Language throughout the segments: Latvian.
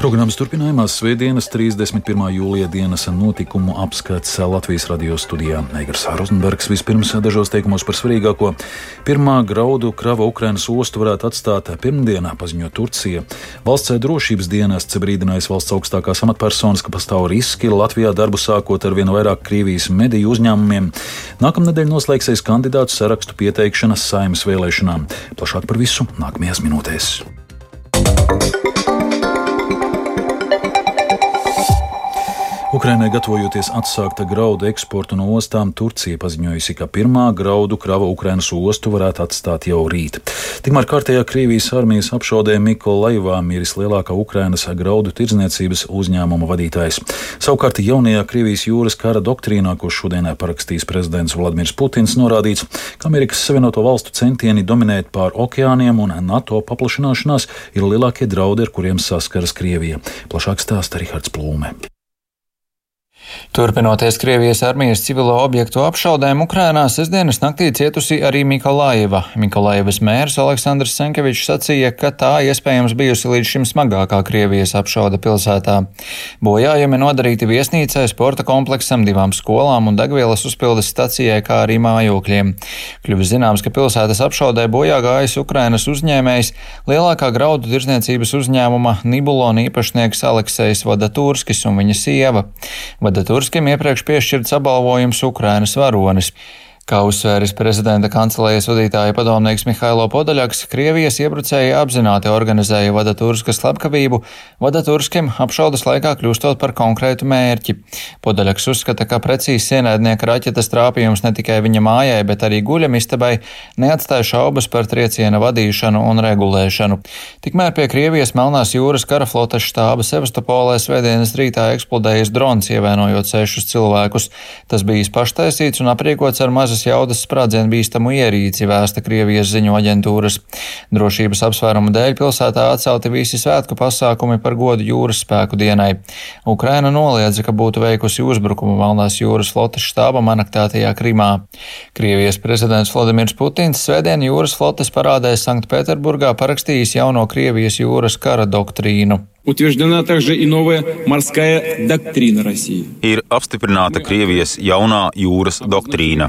Programmas turpinājumā Svētdienas 31. jūlija dienas notikumu apskats Latvijas radio studijā Eigars Rozenbergs. Vispirms dažos teikumos par svarīgāko. Pirmā graudu krava Ukrainas ostu varētu atstāt pirmdienā, paziņo Turcija. Valsts drošības dienests brīdinājis valsts augstākās amatpersonas, ka pastāv riski Latvijā darbu sākot ar vien vairāk Krievijas mediju uzņēmumiem. Nākamnedēļ noslēgsies kandidātu sarakstu pieteikšanas saimas vēlēšanām. Plašāk par visu nākamajās minūtēs. Ukrainai gatavojoties atsākt graudu eksportu no ostām, Turcija paziņojusi, ka pirmā graudu krava Ukrainas ostu varētu atstāt jau rīt. Tikmēr kārtējā Krievijas armijas apšaudē Mikolaivā miris lielākā Ukrainas graudu tirdzniecības uzņēmuma vadītājs. Savukārt jaunajā Krievijas jūras kara doktrīnā, ko šodienā parakstīs prezidents Vladimirs Putins, norādīts, ka Amerikas Savienoto Valstu centieni dominēt pār okeāniem un NATO paplašināšanās ir lielākie draudi, ar kuriem saskaras Krievija. Plašāk stāsta Rihards Plūme. Turpinoties Krievijas armijas civilo objektu apšaudēm Ukrainā, sestdienas naktī cietusi arī Mikolaiva. Mikolaivas mērs Aleksandrs Senkevičs sacīja, ka tā iespējams bijusi līdz šim smagākā Krievijas apšauda pilsētā. Bojājumi nodarīti viesnīcai, sporta kompleksam, divām skolām un degvielas uzpildes stacijai, kā arī mājokļiem. Kļuvis zināms, ka pilsētas apšaudē bojā gājis Ukrainas uzņēmējs, lielākā graudu tirzniecības uzņēmuma Nibulona īpašnieks Aleksejs Vadaturskis un viņa sieva. Vada Turskim iepriekš piešķirts apbalvojums Ukrainas varonis. Kā uzsvēris prezidenta kancelējas vadītāja padomnieks Mihailo Podaļaks, Krievijas iebrucēji apzināti organizēja Vadaturskas slepkavību, Vadaturskim apšaudas laikā kļūstot par konkrētu mērķi. Podaļaks uzskata, ka precīzi ienaidnieka raķetes trāpījums ne tikai viņa mājai, bet arī guļamistabai neatstāja šaubas par trieciena vadīšanu un regulēšanu. Tikmēr pie Krievijas Melnās jūras karaflotes štāba Sevastopolē svētdienas rītā eksplodējis drons, ievainojot sešus cilvēkus. Tas bijis paštaisīts un aprīkots ar mazas lielas jaudas sprādzienu bīstamu ierīci, vēsta Krievijas ziņu aģentūras. Drošības apsvērumu dēļ pilsētā atcelti visi svētku pasākumi par godu jūras spēku dienai. Ukraina noliedza, ka būtu veikusi uzbrukumu Melnās jūras flotes štābam anektētajā Krimā. Krievijas prezidents Vladimirs Putins svētdien jūras flotes parādē Sanktpēterburgā parakstījis jauno Krievijas jūras kara doktrīnu. Утверждена также и новая морская доктрина России. Ir apstiprināta Krievijas jaunā jūras doktrīna.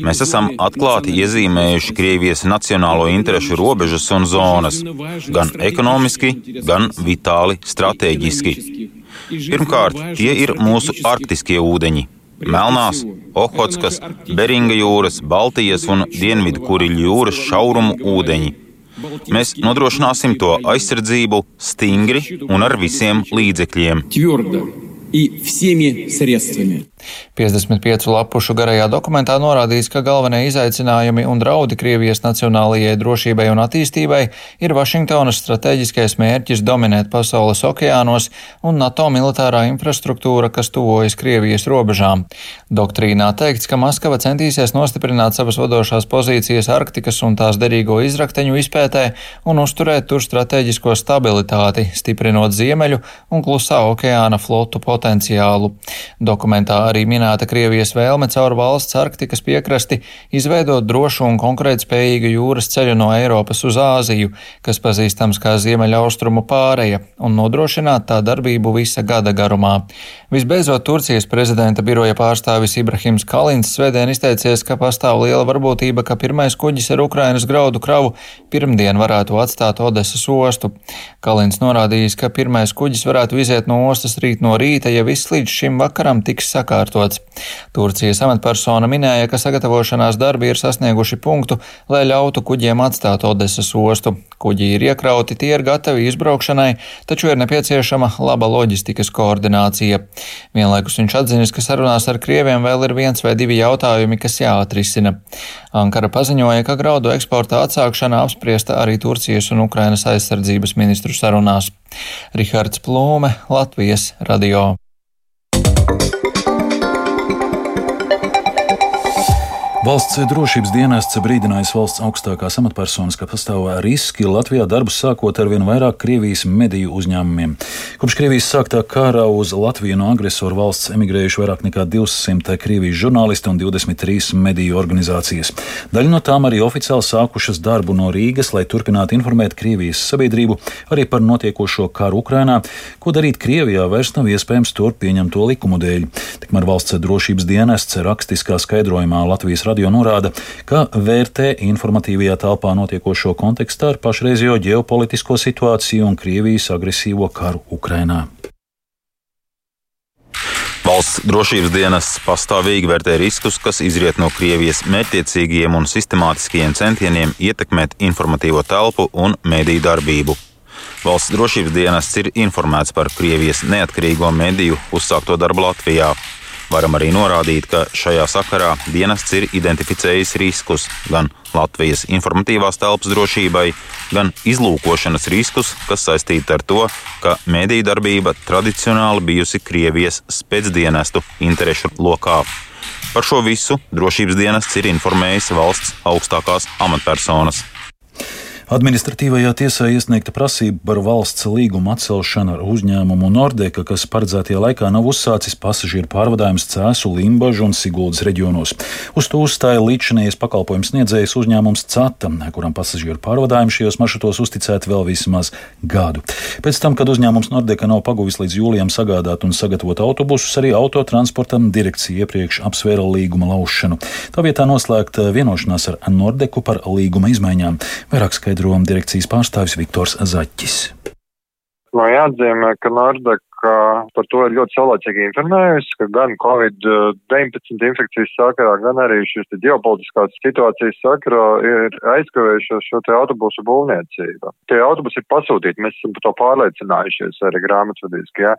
Mēs esam atklāti iezīmējuši Krievijas nacionālo interešu robežas un zonas, gan ekonomiski, gan vitāli strateģiski. Pirmkārt, tie ir mūsu arktiskie ūdeņi. Melnās, Ohotskas, Beringa jūras, Baltijas un Dienvidu Kuriļu jūras šaurumu ūdeņi Mēs nodrošināsim to aizsardzību stingri un ar visiem līdzekļiem. 55 lapušu garajā dokumentā norādīts, ka galvenie izaicinājumi un draudi Krievijas nacionālajai drošībai un attīstībai ir Vašingtonas strateģiskais mērķis dominēt pasaules okeānos un NATO militārā infrastruktūra, kas tuvojas Krievijas robežām. Doktrīnā teikts, ka Maskava centīsies nostiprināt savas vadošās pozīcijas Arktikas un tās derīgo izrakteņu izpētē un uzturēt tur strateģisko stabilitāti, stiprinot ziemeļu un klusā okeāna flotu potenciālu. Dokumentā arī minēta Krievijas vēlme caur valsts Arktikas piekrasti izveidot drošu un konkurētspējīgu jūras ceļu no Eiropas uz Āziju, kas pazīstams kā Ziemeļaustrumu pāreja, un nodrošināt tā darbību visa gada garumā. Visbeidzot, Turcijas prezidenta biroja pārstāvis Ibrahims Kalins svētdien izteicies, ka pastāv liela varbūtība, ka pirmais kuģis ar Ukrainas graudu kravu pirmdien varētu atstāt Odesas ostu. Kalins norādījis, ka pirmais kuģis varētu iziet no ostas rīt no rīta, ja viss līdz šim vakaram tiks sakārtots sakārtots. Turcijas amatpersona minēja, ka sagatavošanās darbi ir sasnieguši punktu, lai ļautu kuģiem atstāt Odesas ostu. Kuģi ir iekrauti, tie ir gatavi izbraukšanai, taču ir nepieciešama laba loģistikas koordinācija. Vienlaikus viņš atzinis, ka sarunās ar Krieviem vēl ir viens vai divi jautājumi, kas jāatrisina. Ankara paziņoja, ka graudu eksporta atsākšana apspriesta arī Turcijas un Ukrainas aizsardzības ministru sarunās. Rihards Plūme, Latvijas radio. Valsts drošības dienests brīdinājis valsts augstākās amatpersonas, ka pastāv riski Latvijā darbus sākot ar vien vairāk Krievijas mediju uzņēmumiem. Kopš Krievijas sāktā kara uz Latviju no agresoru valsts emigrējuši vairāk nekā 200 Krievijas žurnālisti un 23 mediju organizācijas. Daļa no tām arī oficiāli sākušas darbu no Rīgas, lai turpinātu informēt Krievijas sabiedrību arī par notiekošo karu Ukrainā. Ko darīt Krievijā vairs nav iespējams tur pieņemto likumu dēļ. Tikmēr valsts drošības dienests rakstiskā skaidrojumā Latvijas radio norāda, ka vērtē informatīvajā telpā notiekošo kontekstā ar pašreizējo ģeopolitisko situāciju un Krievijas agresīvo karu Ukrainā. Valsts drošības dienests pastāvīgi vērtē riskus, kas izriet no Krievijas mērķiecīgiem un sistemātiskiem centieniem ietekmēt informatīvo telpu un mediju darbību. Valsts drošības dienests ir informēts par Krievijas neatkarīgo mediju uzsākto darbu Latvijā. Varam arī norādīt, ka šajā sakarā dienests ir identificējis riskus gan Latvijas informatīvās telpas drošībai, gan izlūkošanas riskus, kas saistīti ar to, ka mediju darbība tradicionāli bijusi Krievijas spēcdienestu interešu lokā. Par šo visu drošības dienests ir informējis valsts augstākās amatpersonas. Administratīvajā tiesā iesniegta prasība par valsts līguma atcelšanu ar uzņēmumu Nordeka, kas paredzētajā laikā nav uzsācis pasažieru pārvadājumus Cēsu, Limbažu un Siguldas reģionos. Uz to uzstāja līdzinējais pakalpojums sniedzējs uzņēmums CATA, kuram pasažieru pārvadājumi šajos maršrutos uzticēti vēl vismaz gadu. Pēc tam, kad uzņēmums Nordeka nav paguvis līdz jūlijam sagādāt un sagatavot autobusus, arī autotransportam direkcija iepriekš apsvēra līguma laušanu. Tā vietā noslēgt vienošanās ar Nordeku par līguma izmaiņām. Vairāk skaidrs skaidro direkcijas pārstāvis Viktors Zaķis. Man jāatzīmē, ka Nordeka par to ir ļoti saulēcīgi informējusi, ka gan Covid-19 infekcijas sakarā, gan arī šīs ģeopolitiskās situācijas sakarā ir aizkavējušos šo te autobusu būvniecību. Tie autobusi ir pasūtīti, mēs esam par to pārliecinājušies arī grāmatvedīski, jā.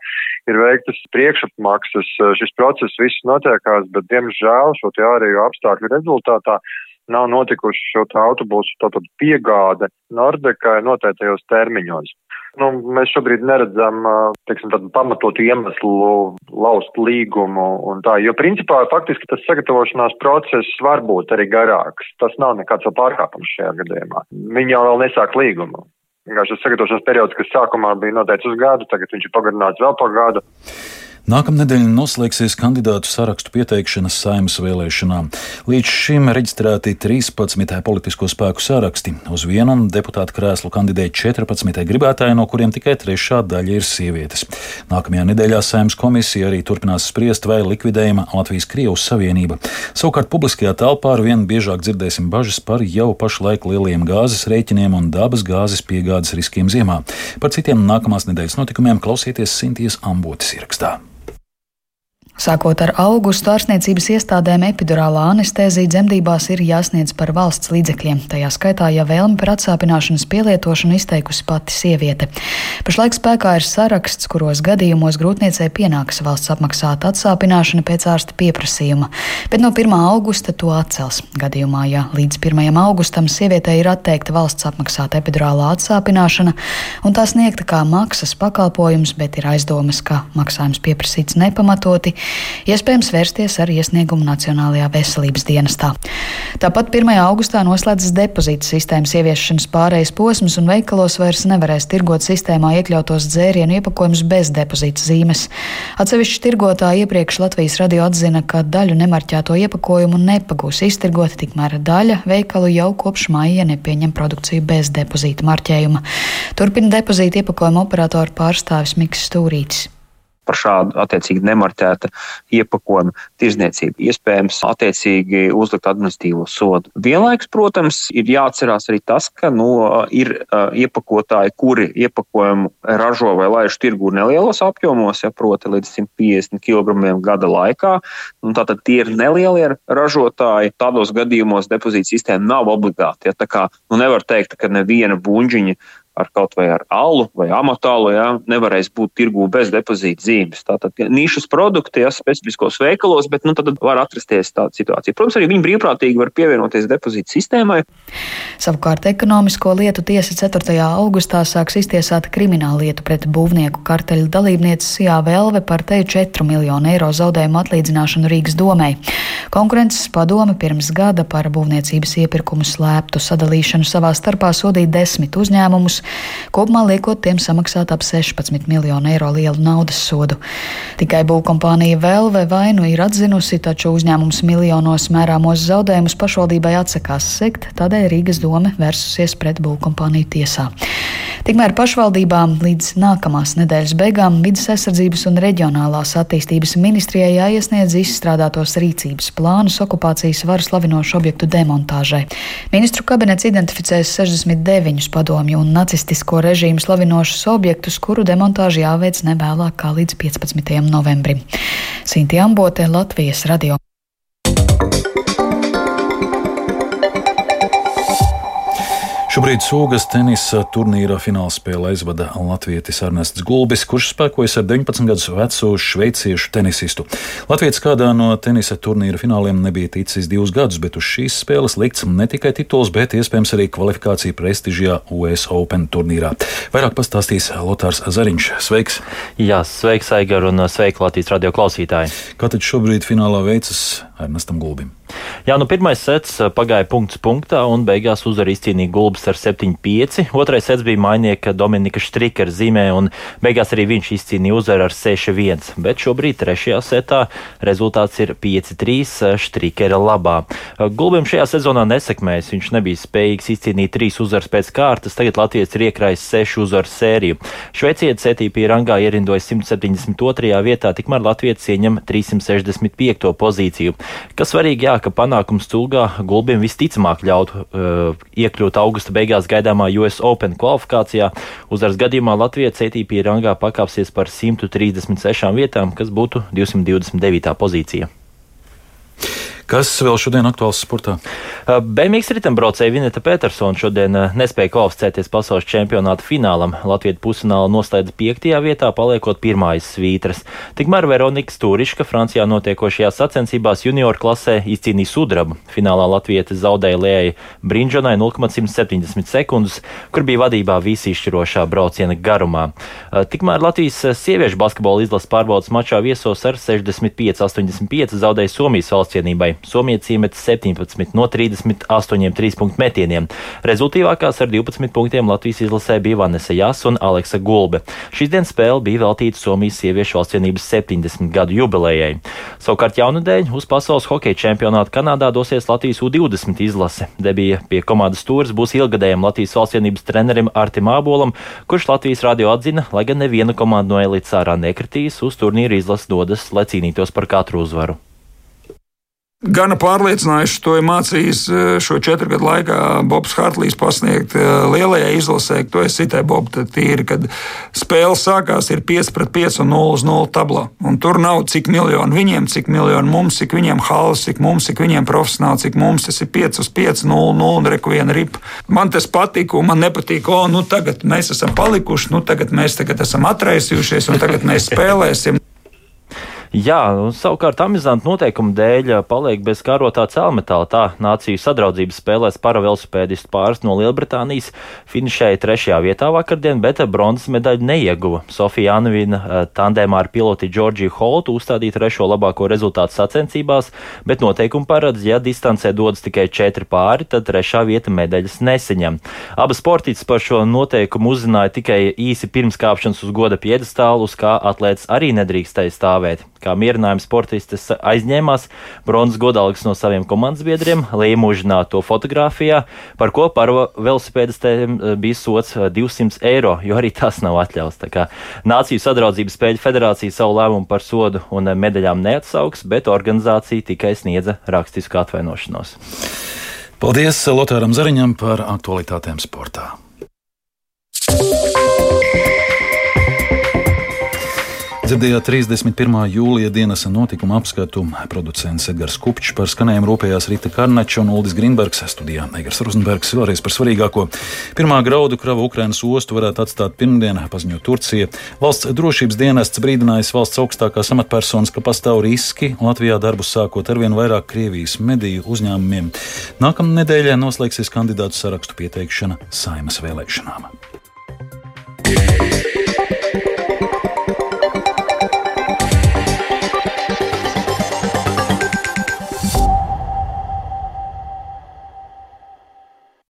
Ir veiktas priekšapmaksas, šis process viss notiekās, bet diemžēl šo te ārējo apstākļu rezultātā nav notikuši šo autobusu tātad piegāde Nordekai noteiktajos termiņos. Nu, mēs šobrīd neredzam, teiksim, pamatotu iemeslu laust līgumu un tā, jo principā faktiski tas sagatavošanās process var būt arī garāks. Tas nav nekāds pārkāpums šajā gadījumā. Viņi jau vēl nesāk līgumu. Vienkārši tas sagatavošanās periods, kas sākumā bija noteikts uz gadu, tagad viņš ir pagarināts vēl par gadu. Nākamnedēļ noslēgsies kandidātu sarakstu pieteikšanas saimas vēlēšanām. Līdz šim reģistrēti 13 politisko spēku saraksti. Uz vienu deputātu krēslu kandidē 14 gribētāji, no kuriem tikai trešā daļa ir sievietes. Nākamajā nedēļā saimas komisija arī turpinās spriest, vai likvidējama Latvijas-Krievijas savienība. Savukārt publiskajā telpā ar vien biežāk dzirdēsim bažas par jau pašlaik lieliem gāzes rēķiniem un dabas gāzes piegādes riskiem ziemā. Par citiem nākamās nedēļas notikumiem klausieties Sintīs Ambotas ierakstā. Sākot ar augustu, ārstniecības iestādēm epidurālā anestēzija dzemdībās ir jāsniedz par valsts līdzekļiem. Tajā skaitā, ja vēlmi par atsāpināšanas pielietošanu izteikusi pati sieviete. Pašlaik spēkā ir saraksts, kuros gadījumos grūtniecei pienāks valsts apmaksāta atsāpināšana pēc ārsta pieprasījuma, bet no 1. augusta to atcels. Gadījumā, ja līdz 1. augustam sievietei ir atteikta valsts apmaksāta epidurālā atsāpināšana un tā sniegta kā maksas pakalpojums, bet ir aizdomas, ka maksājums pieprasīts nepamatoti, iespējams vērsties ar iesniegumu Nacionālajā veselības dienestā. Tāpat 1. augustā noslēdzas depozīta sistēmas ieviešanas pārejas posms, un veikalos vairs nevarēs tirgot sistēmā iekļautos dzērienu iepakojumus bez depozīta zīmes. Atsevišķi tirgotāji iepriekš Latvijas radio atzina, ka daļu nemarķēto iepakojumu nepagūs iztirgot, tikmēr daļa veikalu jau kopš maija nepieņem produkciju bez depozīta marķējuma. Turpina depozīta iepakojuma operatoru pārstāvis Mikls Stūrītis par šādu attiecīgi nemarķēta iepakojuma tirzniecību. Iespējams, attiecīgi uzlikt administratīvo sodu. Vienlaikus, protams, ir jāatcerās arī tas, ka nu, ir uh, iepakotāji, kuri iepakojumu ražo vai laiž tirgu nelielos apjomos, ja proti līdz 150 kg gada laikā. Nu, tātad tie ir nelielie ražotāji. Tādos gadījumos depozīta sistēma nav obligāta. Ja, tā kā nu, nevar teikt, ka neviena buļģiņa ar kaut vai ar alu vai amatālu, ja, nevarēs būt tirgū bez depozīta zīmes. Tātad nišas produkti, ja specifiskos veikalos, bet nu, tad var atrasties tāda situācija. Protams, arī viņi brīvprātīgi var pievienoties depozīta sistēmai. Savukārt ekonomisko lietu tiesa 4. augustā sāks iztiesāt kriminālu lietu pret būvnieku karteļu dalībnieci Sijā Velve par teju 4 miljonu eiro zaudējumu atlīdzināšanu Rīgas domē. Konkurences padome pirms gada par būvniecības iepirkumu slēptu sadalīšanu savā starpā sodīja desmit uzņēmumus, kopumā liekot tiem samaksāt ap 16 miljonu eiro lielu naudas sodu. Tikai būvkompānija Velve vainu ir atzinusi, taču uzņēmums miljonos mērāmos zaudējumus pašvaldībai atsakās sekt, tādēļ Rīgas doma vērsusies pret būvkompāniju tiesā. Tikmēr pašvaldībām līdz nākamās nedēļas beigām vidas aizsardzības un reģionālās attīstības ministrijai jāiesniedz izstrādātos rīcības plānus okupācijas varu slavinošu objektu demontāžai. Ministru kabinets identificēs 69 padomju un nacistisko režīmu slavinošus objektus, kuru demontāžu jāveic nevēlāk kā līdz 15. novembrim. Sinti Ambote, Latvijas radio. Šobrīd Sūgas tenisa turnīra finālspēle aizvada Latvijas Ernests Gulbis, kurš spēkojas ar 19 gadus vecu šveiciešu tenisistu. Latvijas kādā no tenisa turnīra fināliem nebija ticis divus gadus, bet uz šīs spēles likts ne tikai tituls, bet iespējams arī kvalifikācija prestižajā US Open turnīrā. Vairāk pastāstīs Lotārs Zariņš. Sveiks! Jā, sveiks, Aigar, un sveiki Latvijas radio klausītāji! Kā tad šobrīd finālā veicas Ernestam Gulbim? Jā, nu pirmais sets uh, pagāja punkts punktā un beigās uzvaru izcīnīja Gulbis ar 7-5. Otrais sets bija mainieka Dominika Štrikera zīmē un beigās arī viņš izcīnīja uzvaru ar 6-1. Bet šobrīd trešajā setā rezultāts ir 5-3 uh, Štrikera labā. Uh, Gulbim šajā sezonā nesekmējas, viņš nebija spējīgs izcīnīt trīs uzvaras pēc kārtas, tagad Latvijas ir iekrājis sešu uzvaru sēriju. Šveicietis CTP rangā ierindojas 172. vietā, tikmēr Latvijas ieņem 365. pozīciju. Kas svarīgi, jā, ka panākums Cūgā Gulbim visticamāk ļautu uh, iekļūt augusta beigās gaidāmā US Open kvalifikācijā. Uzvaras gadījumā Latvija CTP rangā pakāpsies par 136 vietām, kas būtu 229. pozīcija. Kas vēl šodien aktuāls sportā? Bēmīgs ritembraucēja Vineta Petersona šodien nespēja kvalificēties pasaules čempionāta finālam. Latvijas pusfinālā noslēdza piektajā vietā, paliekot pirmā aiz svītras. Tikmēr Veronika Stūriška Francijā notiekošajās sacensībās junioru klasē izcīnīja sudrabu. Finālā Latvijas zaudēja Lējai Brinžonai 0,170 sekundes, kur bija vadībā visi izšķirošā brauciena garumā. Tikmēr Latvijas sieviešu basketbola izlases pārbaudas mačā viesos ar 65-85 zaudēja Somijas valstsienībai. Somija cīmet 17 no 38 trīspunktu metieniem. Rezultīvākās ar 12 punktiem Latvijas izlasē bija Vanessa Jas un Aleksa Gulbe. Šīs dienas spēle bija veltīta Somijas sieviešu valstsienības 70 gadu jubilejai. Savukārt jaunadēļ uz pasaules hokeja čempionātu Kanādā dosies Latvijas U20 izlase. Debija pie komandas stūres būs ilgadējam Latvijas valstsienības trenerim Artim Ābolam, kurš Latvijas radio atzina, lai gan neviena komanda no elites ārā nekritīs, uz turnīru izlases dodas, lai cīnītos par katru uzvaru. Gana pārliecinājuši to ir mācījis eh, šo četru gadu laikā Bobs Hartlīs pasniegt eh, lielajai izlasē. To es citēju Bobu, tad tīri, kad spēle sākās ir 5 pret 5 un 0 uz 0 tablā. Un tur nav cik miljonu viņiem, cik miljonu mums, cik viņiem halas, cik mums, cik viņiem profesionāli, cik mums tas ir 5 uz 5, 0, 0 un reku viena ripa. Man tas patika un man nepatīk, o, nu tagad mēs esam palikuši, nu tagad mēs tagad esam atraisījušies un tagad mēs spēlēsim. Jā, un savukārt amizantu noteikumu dēļ paliek bez karotā cēlmetāla. Tā nāciju sadraudzības spēlēs paravelosipēdistu pāris no Lielbritānijas finišēja trešajā vietā vakardien, bet bronzas medaļu neieguva. Sofija Anvina tandēmā ar piloti Džordžiju Holtu uzstādīja trešo labāko rezultātu sacensībās, bet noteikumi paredz, ja distancē dodas tikai četri pāri, tad trešā vieta medaļas neseņem. Abas sportītas par šo noteikumu uzzināja tikai īsi pirms kāpšanas uz goda piedestālu, uz kā atlētas arī nedrīkstēja stāvēt kā mierinājuma sportistes aizņēmās bronzas godalgas no saviem komandas biedriem, līmužināto fotografijā, par ko par velosipēdistēm eh, bija sots 200 eh, eiro, jo arī tas nav atļauts. Nāciju sadraudzības spēļu federācija savu lēmumu par sodu un eh, medaļām neatsauks, bet organizācija tikai sniedza rakstisku atvainošanos. Paldies Lotāram Zariņam par aktualitātēm sportā. Dzirdējāt 31. jūlija dienas notikuma apskatu. Producents Edgars Kupčs par skanējumu rūpējās Rita Karnača un Uldis Grīnbergs. Studijā Egars Rozenbergs vēlreiz par svarīgāko. Pirmā graudu krava Ukrainas ostu varētu atstāt pirmdien, paziņo Turcija. Valsts drošības dienests brīdinājis valsts augstākās amatpersonas, ka pastāv riski Latvijā darbus sākot arvien vairāk Krievijas mediju uzņēmumiem. Nākamā nedēļā noslēgsies kandidātu sarakstu pieteikšana saimas vēlēšanām.